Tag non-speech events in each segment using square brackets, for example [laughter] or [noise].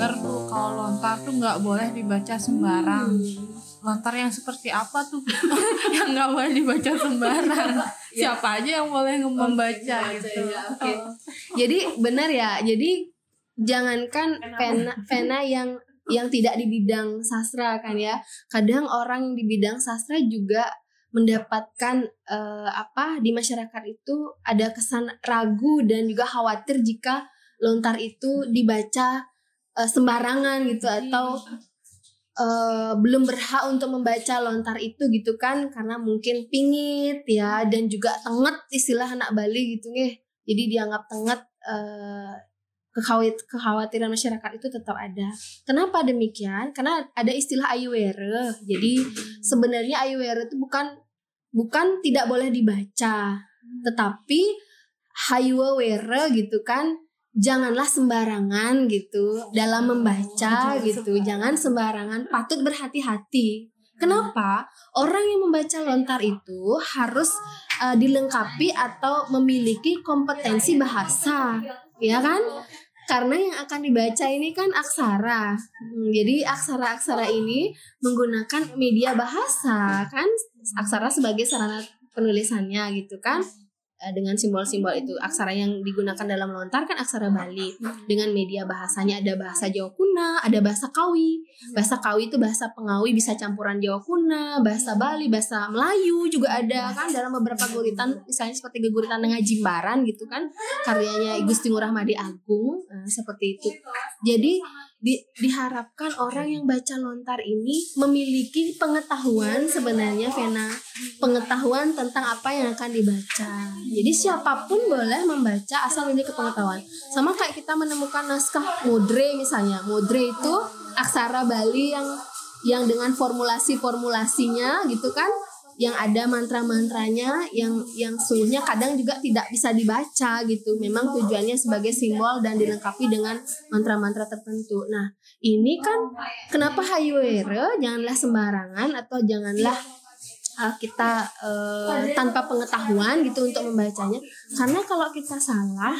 dengar tuh kalau lontar tuh nggak boleh dibaca sembarang. Lontar yang seperti apa tuh [laughs] yang nggak boleh dibaca sembarang? [laughs] Siapa aja yang boleh membaca gitu? ya, oke. Jadi benar ya. Jadi jangankan pena pena yang yang tidak di bidang sastra kan ya. Kadang orang di bidang sastra juga mendapatkan eh, apa di masyarakat itu ada kesan ragu dan juga khawatir jika lontar itu dibaca eh, sembarangan gitu atau eh, belum berhak untuk membaca lontar itu gitu kan karena mungkin pingit ya dan juga tenget istilah anak Bali gitu nih jadi dianggap tenget kekhawat kekhawatiran masyarakat itu tetap ada. Kenapa demikian? Karena ada istilah ayuwere. Jadi sebenarnya ayuwere itu bukan bukan tidak boleh dibaca, tetapi hayuwere gitu kan janganlah sembarangan gitu dalam membaca gitu. Jangan sembarangan, patut berhati-hati. Kenapa? Orang yang membaca lontar itu harus uh, dilengkapi atau memiliki kompetensi bahasa, ya kan? Karena yang akan dibaca ini kan aksara. Hmm, jadi aksara-aksara ini menggunakan media bahasa kan? Aksara sebagai sarana penulisannya gitu kan? Eh, dengan simbol-simbol itu. Aksara yang digunakan dalam lontar kan aksara Bali. Dengan media bahasanya ada bahasa Jawa kuna ada bahasa Kawi. Bahasa Kawi itu bahasa Pengawi bisa campuran Jawa kuna bahasa Bali bahasa Melayu juga ada kan dalam beberapa guritan misalnya seperti geguritan dengan Jimbaran gitu kan karyanya Gusti Ngurah Madi Agung nah, seperti itu. Jadi di, diharapkan orang yang baca lontar ini memiliki pengetahuan sebenarnya Vena. Pengetahuan tentang apa yang akan dibaca. Jadi siapa pun boleh membaca asal memiliki pengetahuan sama kayak kita menemukan naskah modre misalnya. Modre itu aksara Bali yang yang dengan formulasi-formulasinya gitu kan yang ada mantra-mantranya yang yang sungguhnya kadang juga tidak bisa dibaca gitu. Memang tujuannya sebagai simbol dan dilengkapi dengan mantra-mantra tertentu. Nah, ini kan kenapa hayuere janganlah sembarangan atau janganlah uh, kita uh, tanpa pengetahuan gitu untuk membacanya. Karena kalau kita salah,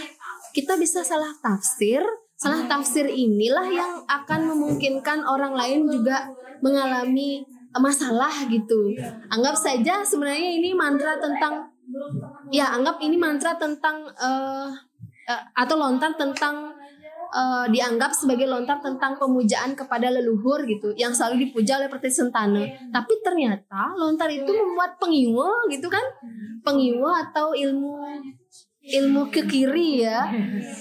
kita bisa salah tafsir. Salah tafsir inilah yang akan memungkinkan orang lain juga mengalami masalah gitu. Anggap saja sebenarnya ini mantra tentang ya anggap ini mantra tentang uh, uh, atau lontar tentang uh, dianggap sebagai lontar tentang pemujaan kepada leluhur gitu yang selalu dipuja oleh Pertis Sentana. Tapi ternyata lontar itu membuat pengiwa gitu kan? Pengiwa atau ilmu ilmu ke kiri ya.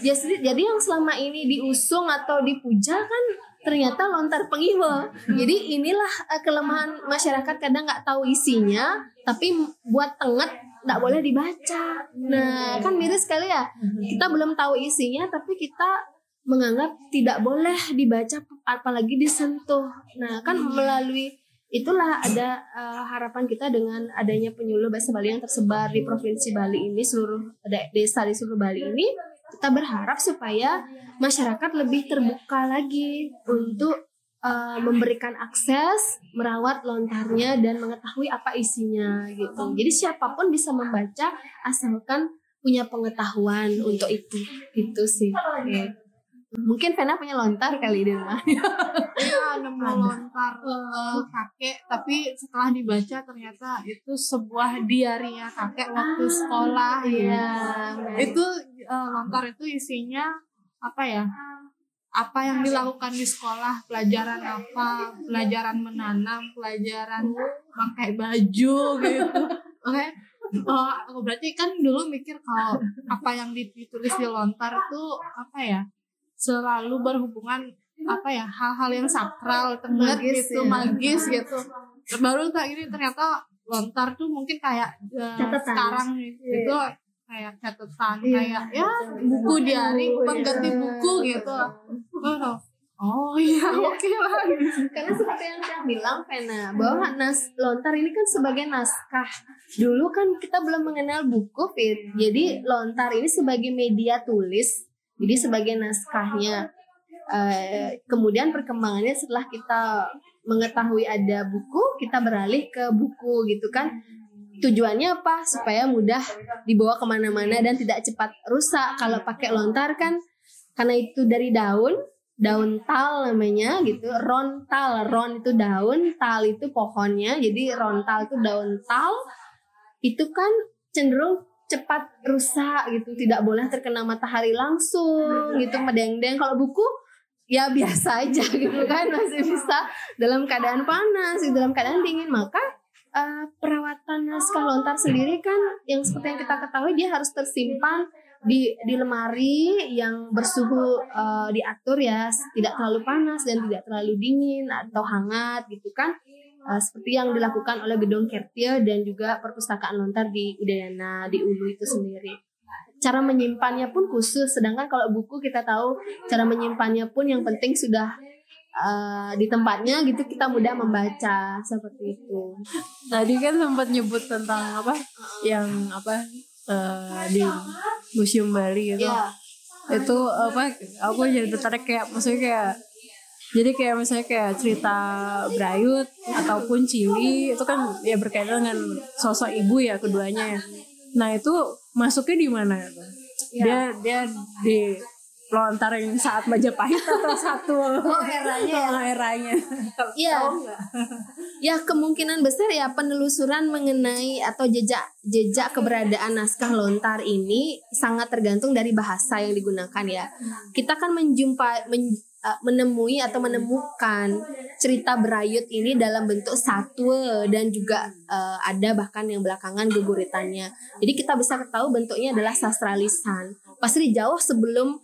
Jadi jadi yang selama ini diusung atau dipuja kan ternyata lontar pengiwa. Jadi inilah uh, kelemahan masyarakat kadang nggak tahu isinya, tapi buat tenget nggak boleh dibaca. Nah kan miris sekali ya. Kita belum tahu isinya, tapi kita menganggap tidak boleh dibaca apalagi disentuh. Nah kan melalui itulah ada uh, harapan kita dengan adanya penyuluh bahasa Bali yang tersebar di provinsi Bali ini seluruh desa di seluruh Bali ini kita berharap supaya masyarakat lebih terbuka lagi untuk uh, memberikan akses merawat lontarnya dan mengetahui apa isinya gitu jadi siapa pun bisa membaca asalkan punya pengetahuan untuk itu gitu sih okay. Mungkin Vena punya lontar kali di rumah. [laughs] Iya, nemu lontar uh, kakek, tapi setelah dibaca ternyata itu sebuah diarinya kakek waktu sekolah. Iya. Itu uh, lontar itu isinya apa ya? Apa yang dilakukan di sekolah, pelajaran apa, pelajaran menanam, pelajaran pakai baju gitu. [laughs] Oke. Okay? Oh, berarti kan dulu mikir kalau apa yang ditulis di lontar itu apa ya? Selalu berhubungan apa ya hal-hal yang sakral tengah gitu ya. magis gitu baru tak ini ternyata lontar tuh mungkin kayak uh, sekarang gitu yeah. kayak catatan yeah. kayak ya buku diari pengganti buku gitu oh, Oh iya, oke okay lah. Karena seperti yang saya bilang, Pena, bahwa nas lontar ini kan sebagai naskah. Dulu kan kita belum mengenal buku, Fit. Jadi lontar ini sebagai media tulis jadi sebagai naskahnya. Uh, kemudian perkembangannya setelah kita mengetahui ada buku, kita beralih ke buku gitu kan. Tujuannya apa? Supaya mudah dibawa ke mana-mana dan tidak cepat rusak. Kalau pakai lontar kan, karena itu dari daun, daun tal namanya gitu rontal ron itu daun tal itu pohonnya jadi rontal itu daun tal itu kan cenderung cepat rusak gitu. Tidak boleh terkena matahari langsung gitu medeng-deng kalau buku ya biasa aja [laughs] gitu kan. Masih bisa dalam keadaan panas dalam keadaan dingin. Maka uh, perawatan naskah lontar sendiri kan yang seperti yang kita ketahui dia harus tersimpan di di lemari yang bersuhu uh, diatur ya. Tidak terlalu panas dan tidak terlalu dingin atau hangat gitu kan uh, seperti yang dilakukan oleh gedung Kertia dan juga perpustakaan lontar di Udayana di Ulu itu sendiri cara menyimpannya pun khusus sedangkan kalau buku kita tahu cara menyimpannya pun yang penting sudah uh, di tempatnya gitu kita mudah membaca seperti itu. Tadi kan sempat nyebut tentang apa yang apa uh, di Museum Bali gitu. Yeah. Itu apa aku jadi tertarik kayak maksudnya kayak jadi kayak misalnya kayak cerita Brayut ataupun Cili itu kan ya berkaitan dengan sosok ibu ya keduanya ya. Nah itu masuknya di mana? Ya? Dia dia di lontar yang saat Majapahit atau [laughs] satu oh, eranya ya? Oh, eranya. Iya. ya kemungkinan besar ya penelusuran mengenai atau jejak jejak keberadaan naskah lontar ini sangat tergantung dari bahasa yang digunakan ya. Kita kan menjumpai men, uh, menemui atau menemukan cerita berayut ini dalam bentuk satwa dan juga uh, ada bahkan yang belakangan geguritannya. Jadi kita bisa ketahui bentuknya adalah sastra lisan. Pasti jauh sebelum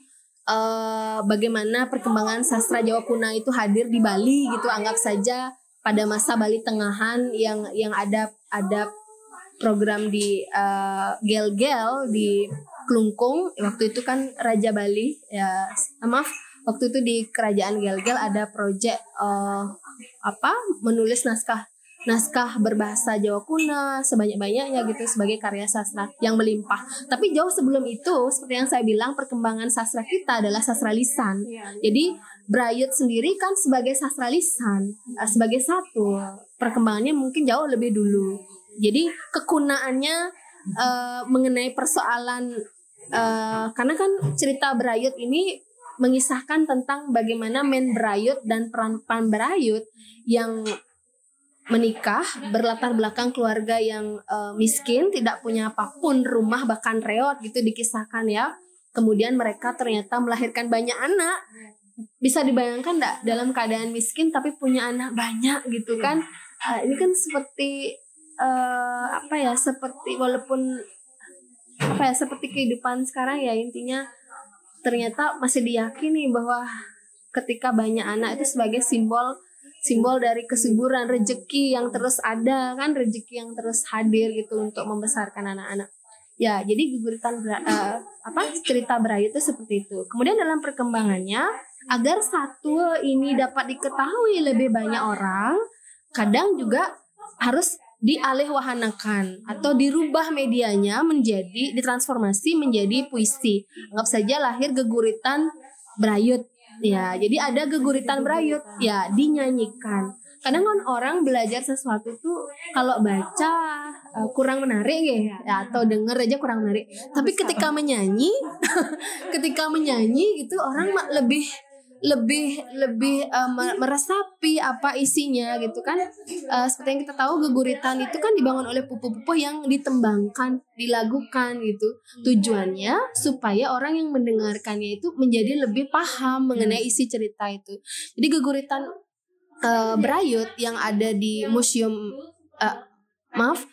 uh, bagaimana perkembangan sastra Jawa kuno itu hadir di Bali gitu anggap saja pada masa Bali Tengahan yang yang ada ada program di uh, gel-gel di Klungkung. Waktu itu kan Raja Bali ya maaf waktu itu di kerajaan gel-gel ada proyek uh, apa menulis naskah naskah berbahasa Jawa kuno sebanyak-banyaknya gitu sebagai karya sastra yang melimpah. Tapi jauh sebelum itu, seperti yang saya bilang, perkembangan sastra kita adalah sastra lisan. Iya. Jadi Brayut sendiri kan sebagai sastra lisan, eh, sebagai satu perkembangannya mungkin jauh lebih dulu. Jadi kekunaannya uh, mengenai persoalan uh, karena kan cerita Brayut ini mengisahkan tentang bagaimana men Brayut dan peran-peran Brayut yang menikah berlatar belakang keluarga yang uh, miskin tidak punya apa pun rumah bahkan reot gitu dikisahkan ya. Kemudian mereka ternyata melahirkan banyak anak. Bisa dibayangkan enggak dalam keadaan miskin tapi punya anak banyak gitu kan? Uh, ini kan seperti uh, apa ya seperti walaupun apa ya seperti kehidupan sekarang ya intinya ternyata masih diyakini bahwa ketika banyak anak itu sebagai simbol simbol dari kesuburan rezeki yang terus ada kan rezeki yang terus hadir gitu untuk membesarkan anak-anak. Ya jadi guguritan uh, apa cerita berayu itu seperti itu. Kemudian dalam perkembangannya agar satu ini dapat diketahui lebih banyak orang kadang juga harus dialih wahanakan atau dirubah medianya menjadi ditransformasi menjadi puisi anggap saja lahir geguritan Brayut Ya, jadi ada geguritan berayut, ya dinyanyikan. Kadang kan orang belajar sesuatu tuh kalau baca uh, kurang menarik ya, ya atau denger aja kurang menarik. Tapi ketika menyanyi, [laughs] ketika menyanyi gitu orang lebih lebih lebih uh, meresapi apa isinya gitu kan. Uh, seperti yang kita tahu geguritan itu kan dibangun oleh pupu-pupu yang ditembangkan dilagukan gitu. Tujuannya supaya orang yang mendengarkannya itu menjadi lebih paham mengenai isi cerita itu. Jadi geguritan uh, berayut yang ada di museum uh, maaf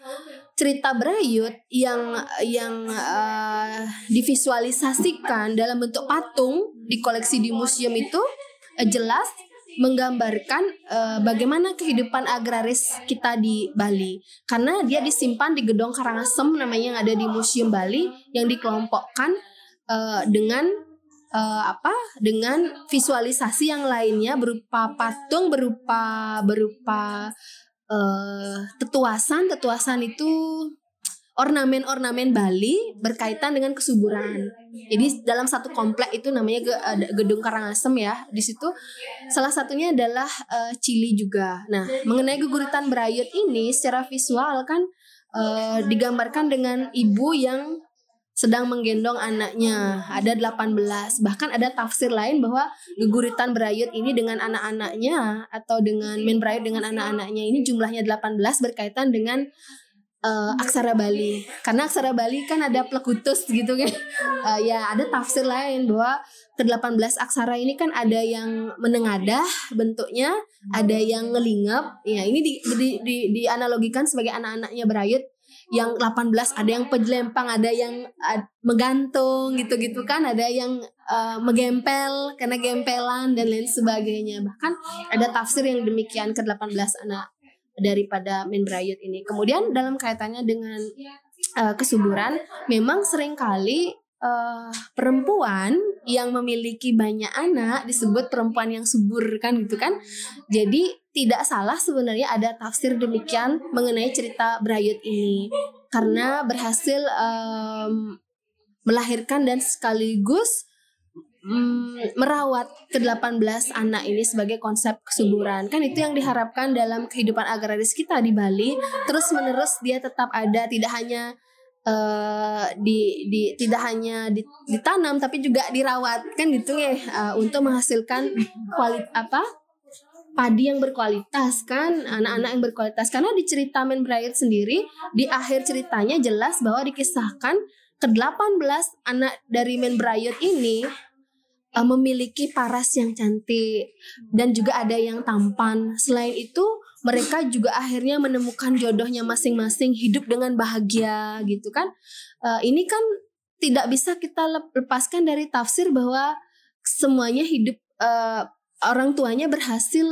cerita berayut yang yang uh, divisualisasikan dalam bentuk patung di koleksi di museum itu uh, jelas menggambarkan uh, bagaimana kehidupan agraris kita di Bali. Karena dia disimpan di gedung Karangasem namanya yang ada di Museum Bali yang dikelompokkan uh, dengan uh, apa? Dengan visualisasi yang lainnya berupa patung berupa berupa uh, tetuasan. Tetuasan itu ornamen-ornamen Bali berkaitan dengan kesuburan. Jadi dalam satu komplek itu namanya Gedung Karangasem ya. Di situ salah satunya adalah uh, Cili juga. Nah, mengenai geguritan berayut ini secara visual kan uh, digambarkan dengan ibu yang sedang menggendong anaknya. Ada 18 bahkan ada tafsir lain bahwa geguritan berayut ini dengan anak-anaknya atau dengan men berayut dengan anak-anaknya ini jumlahnya 18 berkaitan dengan uh, aksara Bali. Karena aksara Bali kan ada plekutus gitu kan. Uh, [laughs] ya ada tafsir lain bahwa ke 18 aksara ini kan ada yang menengadah bentuknya ada yang ngelingap. Ya ini di, di, di, dianalogikan sebagai anak-anaknya berayut. Yang 18 ada yang penjelempang ada yang uh, menggantung gitu-gitu kan ada yang uh, megempel karena gempelan dan lain sebagainya. Bahkan ada tafsir yang demikian ke 18 anak daripada Menbrayut ini. Kemudian dalam kaitannya dengan uh, kesuburan memang sering kali uh, perempuan yang memiliki banyak anak disebut perempuan yang subur kan gitu kan. Jadi tidak salah sebenarnya ada tafsir demikian mengenai cerita Brayut ini. Karena berhasil um, melahirkan dan sekaligus um, merawat ke-18 anak ini sebagai konsep kesuburan. Kan itu yang diharapkan dalam kehidupan agraris kita di Bali. Terus menerus dia tetap ada tidak hanya uh, di, di tidak hanya ditanam tapi juga dirawat kan gitu ya uh, untuk menghasilkan kualit apa padi yang berkualitas kan anak-anak yang berkualitas karena di cerita Men Bright sendiri di akhir ceritanya jelas bahwa dikisahkan ke-18 anak dari Men Bright ini uh, memiliki paras yang cantik. Dan juga ada yang tampan. Selain itu mereka juga akhirnya menemukan jodohnya masing-masing hidup dengan bahagia gitu kan. Uh, ini kan tidak bisa kita lepaskan dari tafsir bahwa semuanya hidup uh, orang tuanya berhasil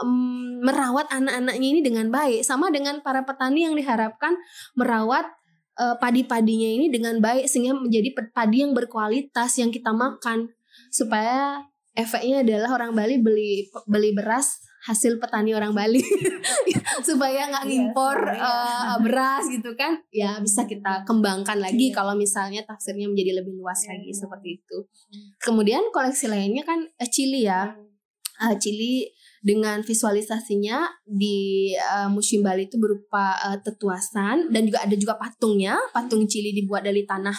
um, merawat anak-anaknya ini dengan baik. Sama dengan para petani yang diharapkan merawat uh, padi-padinya ini dengan baik sehingga menjadi padi yang berkualitas yang kita makan supaya efeknya adalah orang Bali beli beli beras hasil petani orang Bali. [laughs] Supaya nggak iya, ngimpor uh, beras gitu kan. Ya bisa kita kembangkan lagi yeah. kalau misalnya tafsirnya menjadi lebih luas yeah. lagi seperti itu. Kemudian koleksi lainnya kan uh, Chili ya. Uh, Chili dengan visualisasinya di uh, Museum Bali itu berupa uh, tetuasan dan juga ada juga patungnya. Patung Chili dibuat dari tanah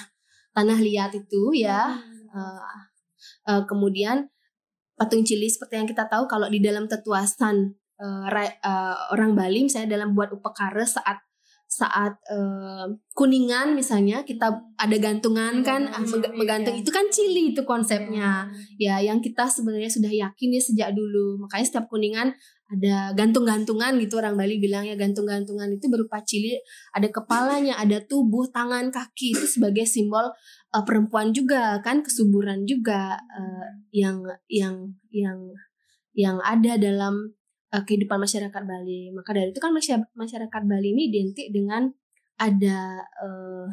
tanah liat itu ya. Uh, uh, kemudian patung cili seperti yang kita tahu kalau di dalam tetuasan uh, uh, orang Bali misalnya dalam buat upekara saat saat uh, kuningan misalnya kita ada gantungan kan ah, menggantung itu kan cili itu konsepnya. Ya. Yang kita sebenarnya sudah yakin ya sejak dulu. Makanya setiap kuningan ada gantung-gantungan gitu orang Bali bilang ya gantung-gantungan itu berupa cili ada kepalanya ada tubuh tangan kaki itu sebagai simbol uh, perempuan juga kan kesuburan juga uh, yang yang yang yang ada dalam uh, kehidupan masyarakat Bali. Maka dari itu kan masyarakat Bali ini identik dengan ada uh,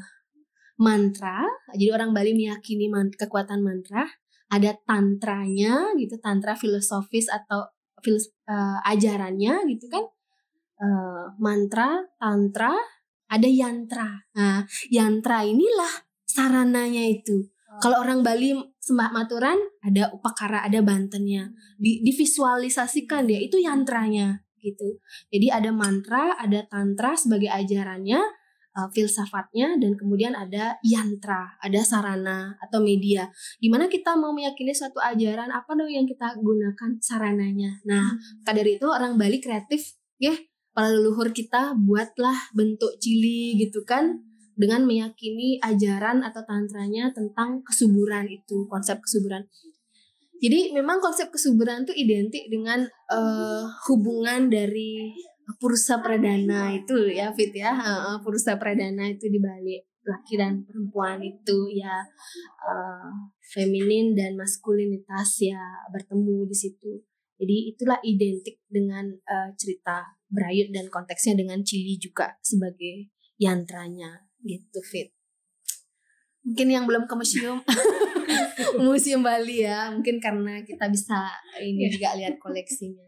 mantra. Jadi orang Bali meyakini man kekuatan mantra. Ada tantranya gitu, tantra filosofis atau uh, ajarannya gitu kan. Uh, mantra, tantra, ada yantra. Nah, yantra inilah sarananya itu. Oh. Kalau orang Bali sembah maturan ada upakara, ada bantennya. Di, divisualisasikan dia itu yantranya gitu. Jadi ada mantra, ada tantra sebagai ajarannya, uh, filsafatnya dan kemudian ada yantra, ada sarana atau media. Gimana kita mau meyakini suatu ajaran apa dong yang kita gunakan sarananya. Nah, hmm. dari itu orang Bali kreatif ya, para leluhur kita buatlah bentuk cili gitu kan dengan meyakini ajaran atau tantranya tentang kesuburan itu konsep kesuburan jadi memang konsep kesuburan itu identik dengan uh, hubungan dari pursa pradana itu ya Fit ya. Pursa pradana itu di balik laki dan perempuan itu ya uh, feminin dan maskulinitas ya bertemu di situ. Jadi itulah identik dengan uh, cerita Brayut dan konteksnya dengan Cili juga sebagai yantranya gitu fit. Mungkin yang belum ke museum [laughs] museum Bali ya. Mungkin karena kita bisa ini juga lihat koleksinya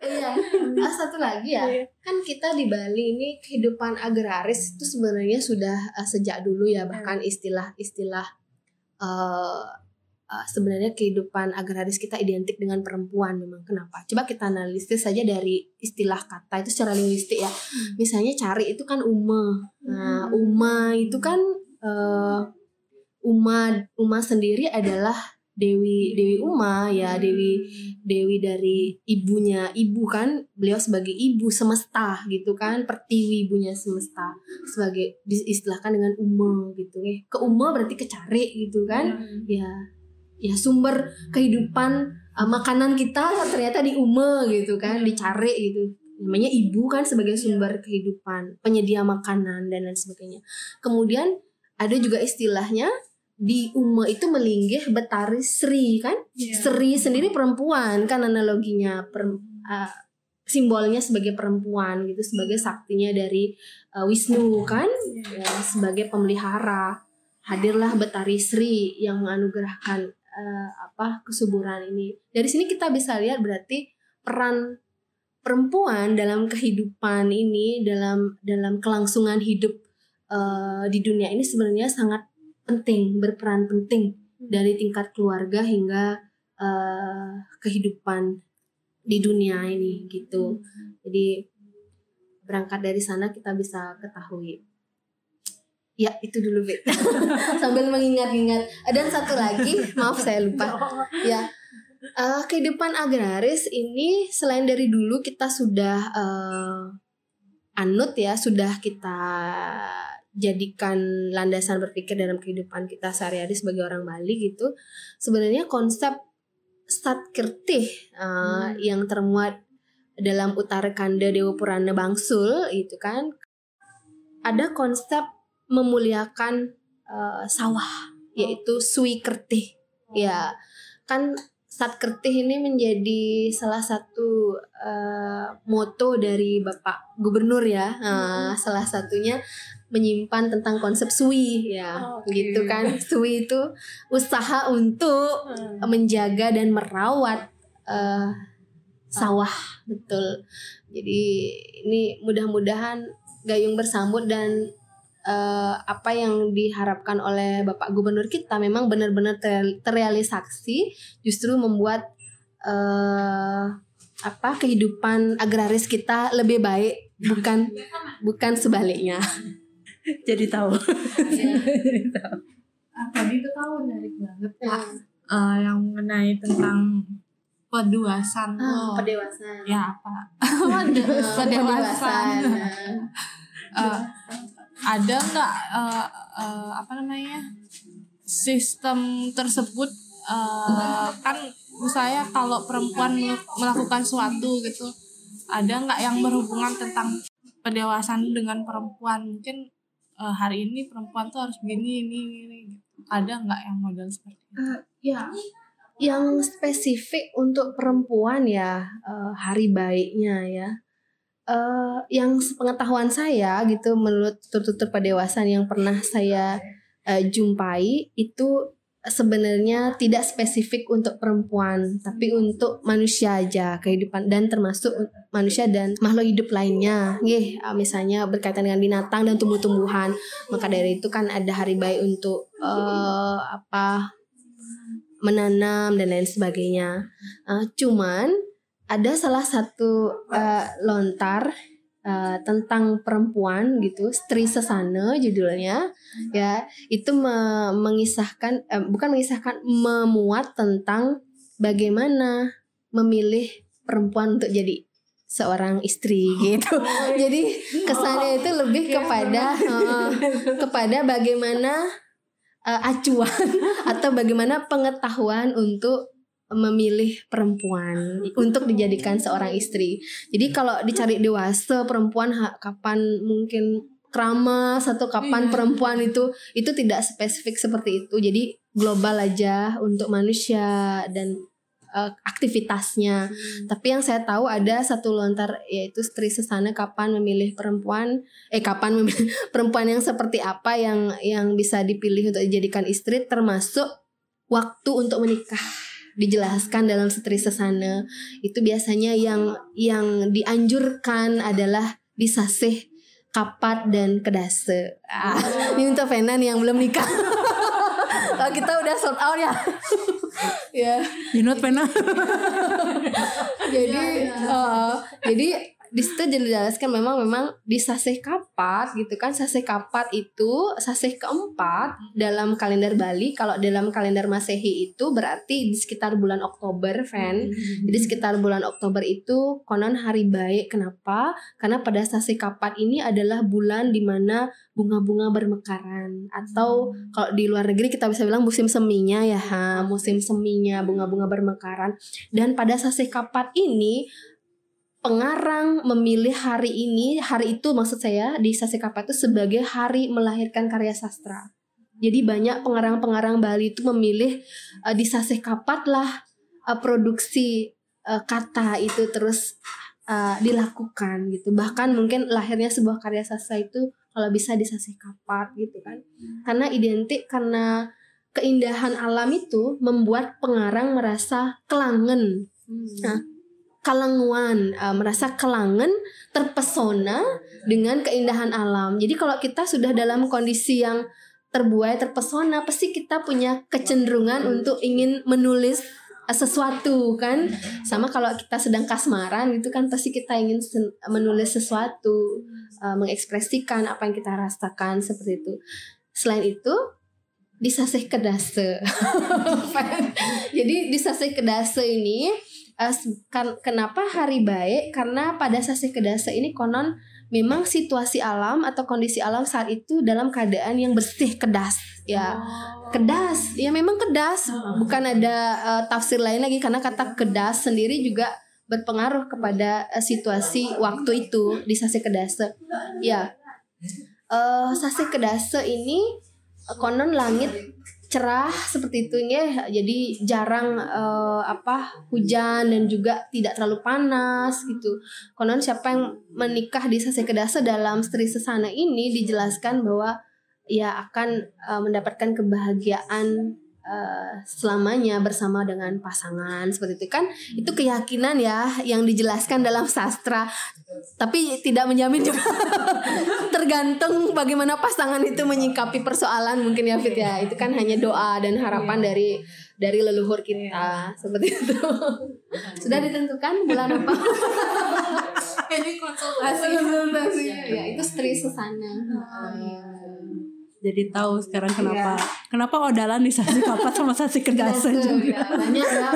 Iya, [laughs] ah, satu lagi ya, iya. kan kita di Bali ini kehidupan agraris itu sebenarnya sudah uh, sejak dulu ya, bahkan istilah-istilah uh, uh, sebenarnya kehidupan agraris kita identik dengan perempuan memang kenapa? Coba kita analisis saja dari istilah kata itu secara linguistik ya. Hmm. Misalnya cari itu kan uma. Nah, hmm. uma itu kan uh, Uma Uma sendiri adalah Dewi Dewi Uma ya Dewi Dewi dari ibunya ibu kan beliau sebagai ibu semesta gitu kan pertiwi ibunya semesta sebagai diistilahkan dengan Uma gitu ya. Ke Uma berarti kecari gitu kan. Ya ya sumber kehidupan uh, makanan kita ternyata di Uma gitu kan dicari gitu. Namanya ibu kan sebagai sumber kehidupan penyedia makanan dan lain sebagainya. Kemudian ada juga istilahnya di Uma itu melinggih Betari Sri kan? Iya. Sri sendiri perempuan kan analoginya per, uh, simbolnya sebagai perempuan gitu sebagai saktinya dari uh, Wisnu kan? Ya, sebagai pemelihara. Hadirlah Betari Sri yang menganugerahkan uh, apa kesuburan ini. Dari sini kita bisa lihat berarti peran perempuan dalam kehidupan ini dalam dalam kelangsungan hidup uh, di dunia ini sebenarnya sangat penting berperan penting dari tingkat keluarga hingga uh, kehidupan di dunia ini gitu. Jadi berangkat dari sana kita bisa ketahui. Ya itu dulu Bet [laughs] sambil mengingat-ingat. Dan satu lagi maaf saya lupa. [laughs] Ya. Uh, kehidupan agraris ini selain dari dulu kita sudah uh, anut ya sudah kita jadikan landasan berpikir dalam kehidupan kita sehari-hari sebagai orang Bali gitu sebenarnya konsep Satkirtih uh, yang termuat dalam Utara Kanda Dewa Purana Bangsul itu kan ada konsep memuliakan uh, sawah yaitu Sui Kertih. Ya kan Satkirtih ini menjadi salah satu uh, moto dari Bapak Gubernur ya. Uh, salah satunya menyimpan tentang konsep sui ya. Oke. gitu kan. Sui itu usaha untuk menjaga dan merawat eh, sawah. Betul. Jadi ini mudah-mudahan gayung bersambut dan eh, apa yang diharapkan oleh Bapak Gubernur kita memang benar-benar ter- terrealisasi justru membuat eh, apa kehidupan agraris kita lebih baik bukan bukan sebaliknya [laughs] jadi tahu. Ah, tadi itu kamu menarik banget. Kak Eh, yang mengenai tentang peduasan Ah, tuh. pendewasaan ya apa? [laughs] Pedewasan. [laughs] Eh, ada nggak eh, eh, apa namanya sistem tersebut? Eh, kan misalnya kalau perempuan mel- melakukan suatu gitu ada nggak yang berhubungan tentang pendewasaan dengan perempuan? Mungkin eh, hari ini perempuan tuh harus begini ini ini, gitu. ada nggak yang model seperti itu? Ya. Yang spesifik untuk perempuan ya eh, hari baiknya ya. Eh, yang sepengetahuan saya gitu menurut tutur pendewasaan yang pernah saya eh, jumpai itu sebenarnya tidak spesifik untuk perempuan tapi untuk manusia aja kehidupan dan termasuk manusia dan makhluk hidup lainnya Nggih, eh, misalnya berkaitan dengan binatang dan tumbuh-tumbuhan maka dari itu kan ada hari baik untuk eh, apa menanam dan lain sebagainya. Eh, cuman ada salah satu eh, lontar eh, tentang perempuan gitu, Stri Sesana judulnya, ya itu me- mengisahkan, eh, bukan mengisahkan, memuat tentang bagaimana memilih perempuan untuk jadi seorang istri [laughs] gitu. Jadi kesannya itu lebih kepada eh, kepada bagaimana eh, acuan [laughs] atau bagaimana pengetahuan untuk memilih perempuan untuk dijadikan seorang istri. Jadi kalau dicari dewasa perempuan ha- kapan mungkin keramas atau kapan Iya. perempuan itu itu tidak spesifik seperti itu. Jadi global aja untuk manusia dan eh, aktivitasnya. Tapi yang saya tahu ada satu lontar yaitu Sri Sesana kapan memilih perempuan eh kapan memilih [laughs] perempuan yang seperti apa yang yang bisa dipilih untuk dijadikan istri termasuk waktu untuk menikah dijelaskan dalam Sri Sesana itu biasanya yang yang dianjurkan adalah disasih kapat dan kedase. Ah, ini untuk Fenan yang belum nikah. Kalau [laughs] kita udah sold out ya. ya Jinut pena jadi eh, [laughs] jadi di situ dijelaskan memang memang di sasih kapat gitu kan sasih kapat itu sasih keempat dalam kalender Bali. Kalau dalam kalender Masehi itu berarti di sekitar bulan Oktober Fan jadi sekitar bulan Oktober itu konon hari baik. Kenapa? Karena pada sasih kapat ini adalah bulan di mana bunga-bunga bermekaran. Atau kalau di luar negeri kita bisa bilang musim seminya ya ha, musim seminya bunga-bunga bermekaran. Dan pada sasih kapat ini pengarang memilih hari ini, hari itu maksud saya di Sasekapa itu sebagai hari melahirkan karya sastra. Jadi banyak pengarang-pengarang Bali itu memilih uh, di Sasekapat lah uh, produksi uh, kata itu terus uh, dilakukan gitu. Bahkan mungkin lahirnya sebuah karya sastra itu kalau bisa di Sasekapat gitu kan. Karena identik karena keindahan alam itu membuat pengarang merasa kelangen. Nah, kalanguan uh, merasa kelangan terpesona dengan keindahan alam. Jadi kalau kita sudah dalam kondisi yang terbuai terpesona pasti kita punya kecenderungan untuk ingin menulis uh, sesuatu kan? Sama kalau kita sedang kasmaran itu kan pasti kita ingin menulis sesuatu uh, mengekspresikan apa yang kita rasakan seperti itu. Selain itu disasih kedase [laughs] jadi disasih kedase ini uh, kan, kenapa hari baik karena pada sasi kedasa ini konon memang situasi alam atau kondisi alam saat itu dalam keadaan yang bersih kedas ya. Oh. kedas. Ya memang kedas. Bukan ada uh, tafsir lain lagi karena kata kedas sendiri juga berpengaruh kepada uh, situasi waktu itu di sasi kedasa. Ya. Uh, sasi kedasa ini konon langit cerah seperti itu ya jadi jarang uh, apa hujan dan juga tidak terlalu panas gitu. Konon siapa yang menikah di Sasekedasa dalam Sri Sesana ini dijelaskan bahwa ia akan uh, mendapatkan kebahagiaan uh, selamanya bersama dengan pasangan seperti itu kan? Itu keyakinan ya yang dijelaskan dalam sastra. Tapi tidak menjamin juga [laughs] tergantung bagaimana pasangan itu menyikapi persoalan mungkin ya Fit ya. Itu kan hanya doa dan harapan iya. dari dari leluhur kita seperti itu. [laughs] Sudah ditentukan bulan apa? Ini konsultasi. Ya itu stri susana. Oh, iya jadi tahu sekarang kenapa yeah. kenapa odalan di sasi kapat sama sasi kedasa juga. Ya, banyak ya,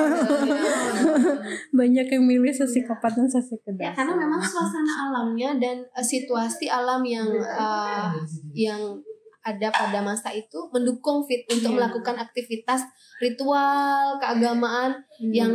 banyak yang milih sasi kapat dan sasi kedasa. ya, karena memang suasana alamnya dan uh, situasi alam yang uh, yang ada pada masa itu mendukung fit untuk yeah. melakukan aktivitas ritual keagamaan hmm. yang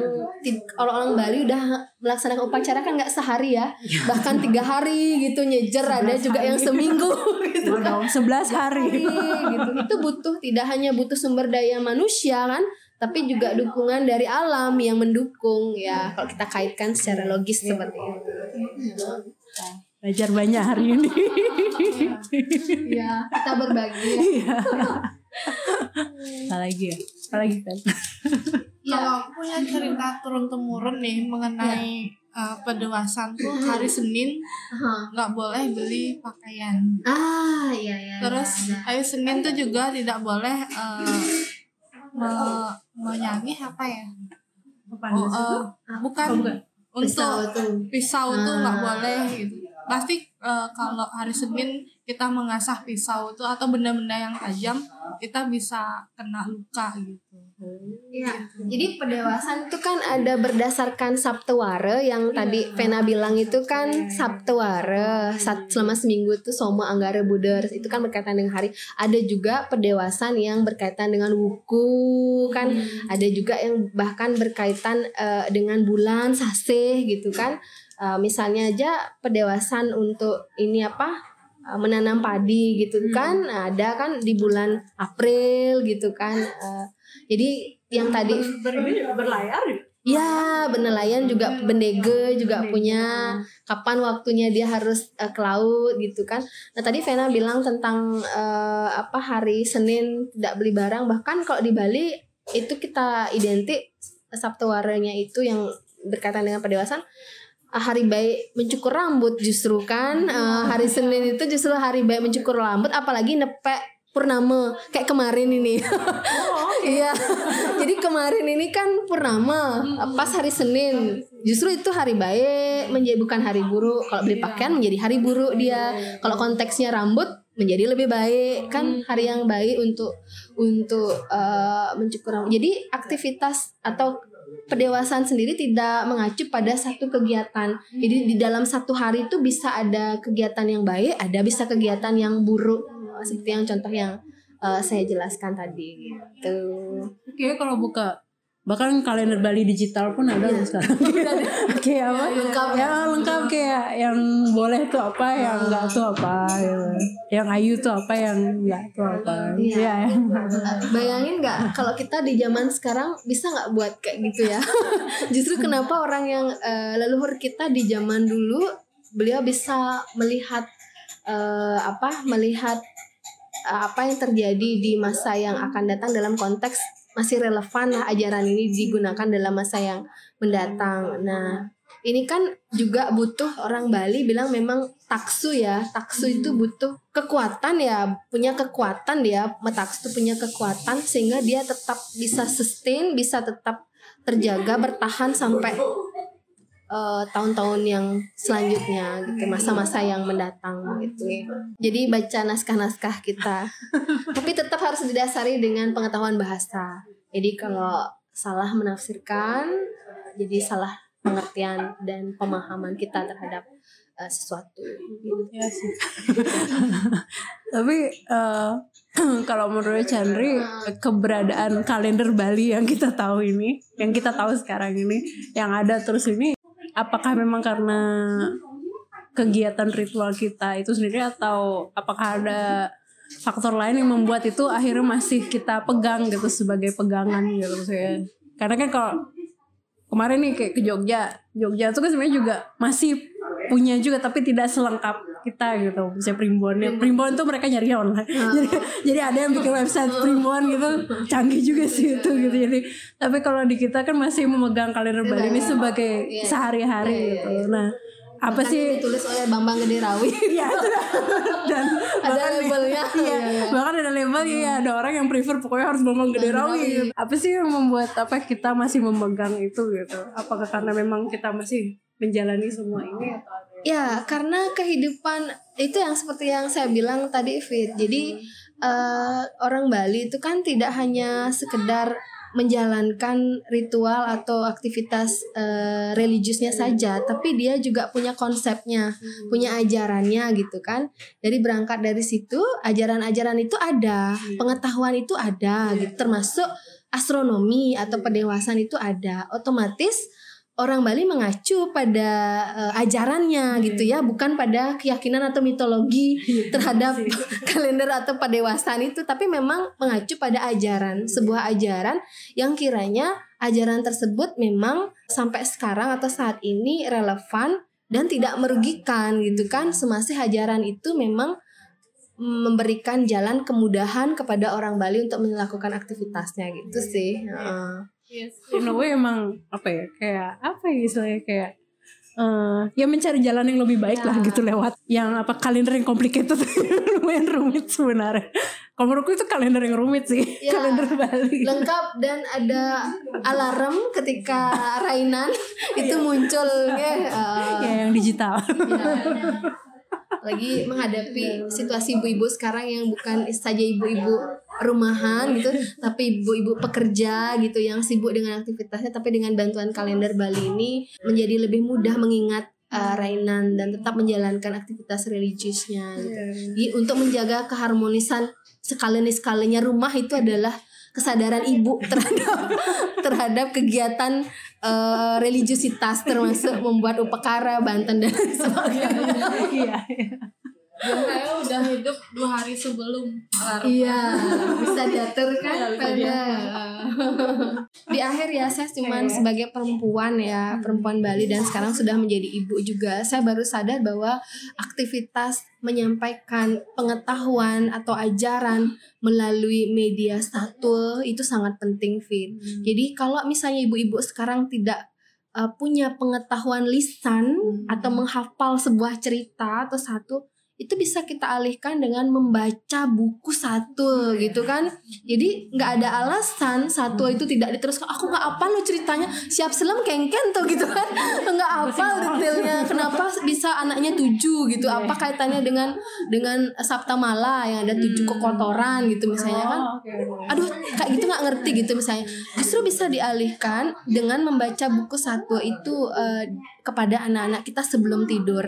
orang-orang Bali udah melaksanakan upacara kan nggak sehari ya iya. bahkan tiga hari gitu nyejer ada juga hari. yang seminggu [laughs] gitu kan sebelas hari. hari gitu itu butuh tidak hanya butuh sumber daya manusia kan tapi juga dukungan dari alam yang mendukung ya kalau kita kaitkan secara logis seperti itu. Belajar banyak hari ini. [laughs] Iya, kita berbagi. Iya. Apa lagi ya? Apa lagi kan? Ya. Kalau aku punya cerita turun temurun nih mengenai ya. uh, pedewasan tuh hari Senin nggak uh-huh. boleh beli pakaian. Ah iya iya. Terus ya, hari Senin tuh juga tidak boleh uh, me menyanyi apa ya? Oh, uh, bukan untuk pisau tuh pisau tuh nggak ah. boleh gitu pasti uh, kalau hari Senin kita mengasah pisau itu atau benda-benda yang tajam kita bisa kena luka gitu. Iya. Jadi pendewasan itu kan ada berdasarkan Sabtuwara yang tadi iya. Vena bilang itu kan Sabtuwara selama seminggu itu Soma Anggara Buddha itu kan berkaitan dengan hari. Ada juga pendewasan yang berkaitan dengan wuku kan. Hmm. Ada juga yang bahkan berkaitan uh, dengan bulan saseh gitu kan uh, misalnya aja pedewasan untuk ini apa menanam padi gitu hmm. kan ada kan di bulan April gitu kan uh, jadi yang tadi ber, berlayar Ya, benelayan juga bendege juga punya kapan waktunya dia harus uh, ke laut gitu kan. Nah, tadi Vena bilang tentang uh, apa hari Senin tidak beli barang bahkan kalau di Bali itu kita identik Sabtu waranya itu yang berkaitan dengan pendewasaan hari baik mencukur rambut justru kan uh, hari Senin itu justru hari baik mencukur rambut apalagi nepek purnama kayak kemarin ini. Iya. Jadi kemarin ini kan purnama pas hari Senin. Justru itu hari baik menjadi bukan hari buruk. Kalau beli pakaian menjadi hari buruk dia. Kalau konteksnya rambut menjadi lebih baik kan hari yang baik untuk untuk uh, mencukur rambut. Jadi aktivitas atau pendewasaan sendiri tidak mengacu pada satu kegiatan. Jadi di dalam satu hari itu bisa ada kegiatan yang baik, ada bisa kegiatan yang buruk. Seperti yang contoh yang uh, saya jelaskan tadi gitu. Oke, kalau buka bahkan kalender Bali digital pun ada ya. sekarang kayak apa? Lengkap. Ya lengkap. Kayak yang boleh tuh apa yang enggak tuh apa gitu. yang ayu tuh apa yang enggak tuh apa. Iya. Ya. [laughs] bayangin nggak kalau kita di zaman sekarang bisa nggak buat kayak gitu ya? [laughs] Justru kenapa orang yang uh, leluhur kita di zaman dulu beliau bisa melihat uh, apa melihat uh, apa yang terjadi di masa yang akan datang dalam konteks masih relevan lah ajaran ini digunakan dalam masa yang mendatang. Nah, ini kan juga butuh orang Bali bilang memang taksu ya. Taksu itu butuh kekuatan ya, punya kekuatan dia, taksu itu punya kekuatan sehingga dia tetap bisa sustain, bisa tetap terjaga bertahan sampai eh, tahun-tahun yang selanjutnya gitu masa-masa yang mendatang gitu ya. Jadi baca naskah-naskah kita. [laughs] Tapi tetap harus didasari dengan pengetahuan bahasa. Jadi kalau salah menafsirkan jadi salah pengertian dan pemahaman kita terhadap uh, sesuatu. Ya sih. [laughs] Tapi uh, [clears throat] kalau menurut Chandri keberadaan kalender Bali yang kita tahu ini, yang kita tahu sekarang ini, yang ada terus ini apakah memang karena kegiatan ritual kita itu sendiri atau apakah ada faktor lain yang membuat itu akhirnya masih kita pegang gitu sebagai pegangan gitu saya karena kan kalau kemarin nih kayak ke Jogja Jogja itu kan sebenarnya juga masih punya juga tapi tidak selengkap kita gitu. Misalnya primbon. Ya primbon tuh mereka nyari online. Oh. [laughs] jadi jadi ada yang bikin website primbon gitu. Canggih juga sih itu gitu. Jadi tapi kalau di kita kan masih memegang kalender Bali ini sebagai yeah. sehari-hari yeah, gitu. yeah, nah apa sih? ditulis oleh Bambang Gede Rawi. [laughs] Ya [laughs] dan ada labelnya. Iya, iya. bahkan ada label hmm. ya ada orang yang prefer pokoknya harus Bambang Gede Rawi gitu. apa sih yang membuat apa kita masih memegang itu gitu? Apakah karena memang kita masih menjalani semua ini atau Ya, karena kehidupan itu yang seperti yang saya bilang tadi Fit. Jadi uh, orang Bali itu kan tidak hanya sekedar menjalankan ritual atau aktivitas uh, religiusnya saja, tapi dia juga punya konsepnya, punya ajarannya gitu kan. Jadi berangkat dari situ, ajaran-ajaran itu ada, pengetahuan itu ada, gitu. termasuk astronomi atau pendewasaan itu ada. Otomatis orang Bali mengacu pada uh, ajarannya hmm. gitu ya, bukan pada keyakinan atau mitologi iya, terhadap [laughs] kalender atau padewasaan itu, tapi memang mengacu pada ajaran, sebuah ajaran yang kiranya ajaran tersebut memang sampai sekarang atau saat ini relevan dan tidak merugikan gitu kan. Semasih ajaran itu memang memberikan jalan kemudahan kepada orang Bali untuk melakukan aktivitasnya gitu sih. Uh. Yes. In a way emang apa ya kayak apa ya istilahnya kayak uh, ya mencari jalan yang lebih baik ya. lah gitu lewat yang apa kalender yang complicated [laughs] lumayan rumit sebenarnya. Kalau menurutku itu kalender yang rumit sih ya, kalender Bali. Lengkap dan ada alarm ketika Rainan [laughs] itu iya. muncul ya. Uh, [laughs] ya yang digital. Ya, lagi menghadapi situasi ibu-ibu sekarang yang bukan saja ibu-ibu rumahan gitu tapi ibu-ibu pekerja gitu yang sibuk dengan aktivitasnya tapi dengan bantuan kalender Bali ini menjadi lebih mudah mengingat uh, Rainan dan tetap menjalankan aktivitas religiusnya gitu. Iya. Jadi untuk menjaga keharmonisan sekali sekalinya rumah itu adalah kesadaran ibu [laughs] terhadap terhadap kegiatan uh, religiusitas termasuk membuat upakara Banten dan sebagainya. [laughs] Iya. iya. Dan saya udah hidup dua hari sebelum alarm. Iya, bisa diatur kan pada. Di akhir ya saya cuma iya. sebagai perempuan ya, perempuan Bali dan sekarang sudah menjadi ibu juga. Saya baru sadar bahwa aktivitas menyampaikan pengetahuan atau ajaran melalui media satu itu sangat penting Fit. Hmm. Jadi kalau misalnya ibu-ibu sekarang tidak uh, punya pengetahuan lisan hmm. atau menghafal sebuah cerita atau satu itu bisa kita alihkan dengan membaca buku satu gitu kan? Jadi nggak ada alasan satu itu tidak diteruskan aku nggak apa lo ceritanya siap selam kengken tuh gitu kan? Nggak apa detailnya kenapa bisa anaknya tujuh gitu? Apa kaitannya dengan dengan Sabta Mala yang ada tujuh kekotoran gitu misalnya kan? Aduh kayak gitu nggak ngerti gitu misalnya. Justru bisa dialihkan dengan membaca buku satu itu uh, kepada anak-anak kita sebelum tidur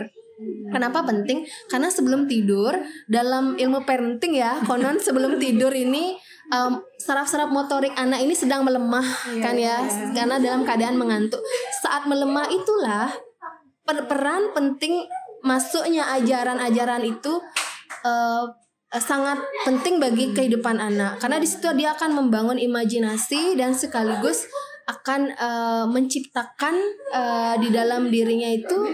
Kenapa penting? Karena sebelum tidur dalam ilmu parenting ya, konon sebelum tidur ini um, saraf-saraf motorik anak ini sedang melemah yeah, kan ya, yeah. karena dalam keadaan mengantuk. Saat melemah itulah per peran penting masuknya ajaran-ajaran itu uh, sangat penting bagi kehidupan anak karena di situ dia akan membangun imajinasi dan sekaligus akan uh, menciptakan uh, di dalam dirinya itu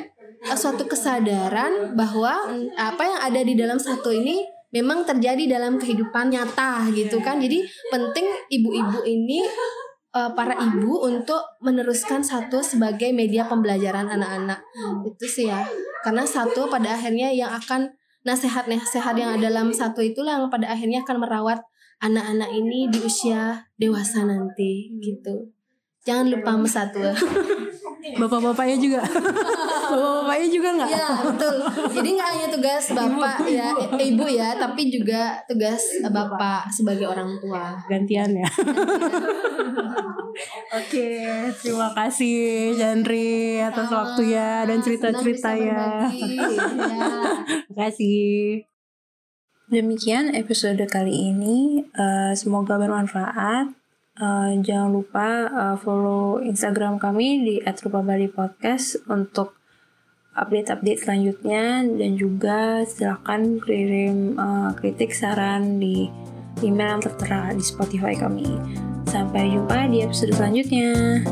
suatu kesadaran bahwa apa yang ada di dalam satu ini memang terjadi dalam kehidupan nyata gitu kan. Jadi penting ibu-ibu ini uh, para ibu untuk meneruskan satu sebagai media pembelajaran anak-anak. Itu sih ya. Karena satu pada akhirnya yang akan nasihat-nasihat yang dalam satu itulah yang pada akhirnya akan merawat anak-anak ini di usia dewasa nanti gitu. Jangan lupa satu. [laughs] Bapak-bapaknya juga. [laughs] Bapak-bapaknya juga nggak? Iya betul. Jadi nggak hanya tugas bapak ibu. ya, ibu ya, tapi juga tugas bapak sebagai orang tua. Gantian ya. [laughs] Oke, terima kasih Jandri atas ah, waktunya dan cerita-ceritanya. Terima [laughs] kasih. Demikian episode kali ini. Uh, semoga bermanfaat. Uh, jangan lupa uh, follow Instagram kami di @rupabali_podcast untuk update-update selanjutnya dan juga silahkan kirim uh, kritik saran di email yang tertera di Spotify kami. Sampai jumpa di episode selanjutnya.